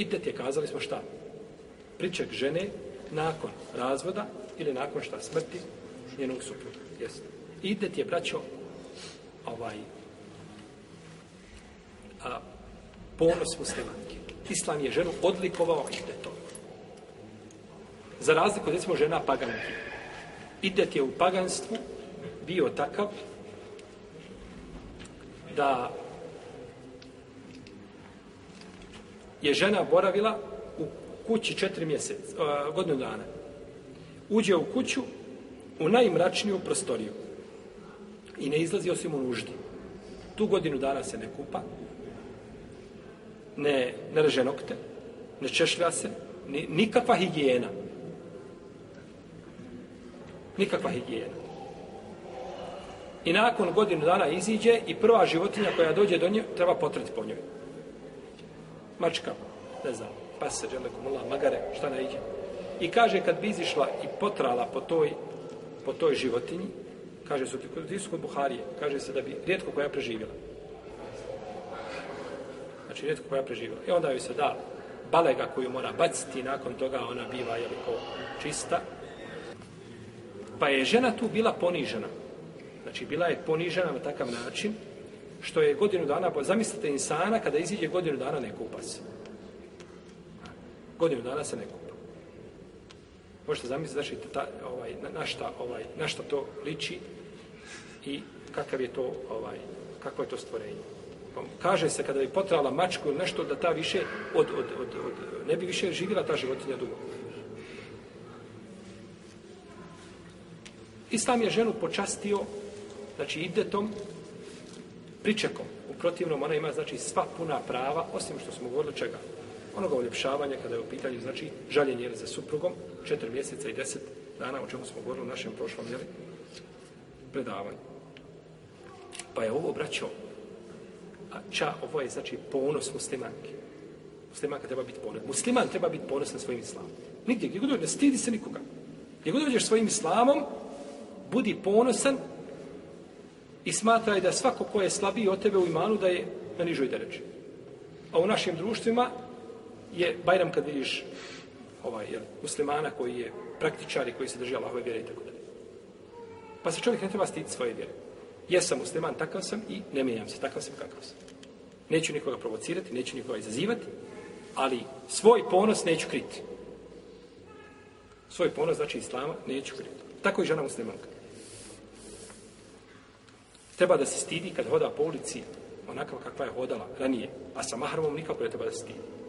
Idet je, kazali smo šta? Priček žene nakon razvoda ili nakon šta smrti njenog supruga. Jeste. Idet je, braćo, ovaj, a, ponos muslimanke. Islam je ženu odlikovao to Za razliku, recimo, žena paganki. Idet je u paganstvu bio takav da je žena boravila u kući četiri mjeseca, godinu dana. Uđe u kuću u najmračniju prostoriju i ne izlazi osim u nuždi. Tu godinu dana se ne kupa, ne, ne nokte, ne češlja se, ni, nikakva higijena. Nikakva higijena. I nakon godinu dana iziđe i prva životinja koja dođe do nje treba potreti po njoj mačka, ne znam, pase, kumula, magare, šta ne ide. I kaže, kad bi izišla i potrala po toj, po toj životinji, kaže su ti Buharije, kaže se da bi rijetko koja preživjela. Znači, rijetko koja preživjela. I onda joj se da balega koju mora baciti, nakon toga ona biva, jel, čista. Pa je žena tu bila ponižena. Znači, bila je ponižena na takav način, što je godinu dana, pa zamislite insana kada iziđe godinu dana ne kupa se. Godinu dana se ne kupa. Možete zamisliti znači, ta, ovaj, na, šta, ovaj, to liči i kakav je to, ovaj, kakvo je to stvorenje. Pa kaže se kada bi potrala mačku ili nešto da ta više od, od, od, od, ne bi više živjela ta životinja dugo. Islam je ženu počastio znači idetom pričekom. U protivnom ona ima znači sva puna prava, osim što smo govorili čega? Onoga uljepšavanja kada je u pitanju znači žaljenje za suprugom, četiri mjeseca i deset dana, o čemu smo govorili u našem prošlom jeli, predavanju. Pa je ovo braćo, a ča, ovo je znači ponos muslimanke. Muslimanka treba biti ponos. Musliman treba biti ponos na svojim islamom. Nigdje, gdje god ne stidi se nikoga. Gdje god svojim islamom, budi ponosan i smatraj da svako ko je slabiji od tebe u imanu da je na nižoj dereči. A u našim društvima je Bajram kad vidiš ovaj, muslimana koji je praktičar i koji se drži Allahove vjere i tako dalje. Pa se čovjek ne treba stiti svoje vjere. Jesam musliman, takav sam i ne mijenjam se, takav sam kakav sam. Neću nikoga provocirati, neću nikoga izazivati, ali svoj ponos neću kriti. Svoj ponos, znači islama, neću kriti. Tako i žena muslimanka. Treba da se stidi kad hoda po ulici onakva kakva je hodala ranije, a sa mahromom nikako ne treba da se stidi.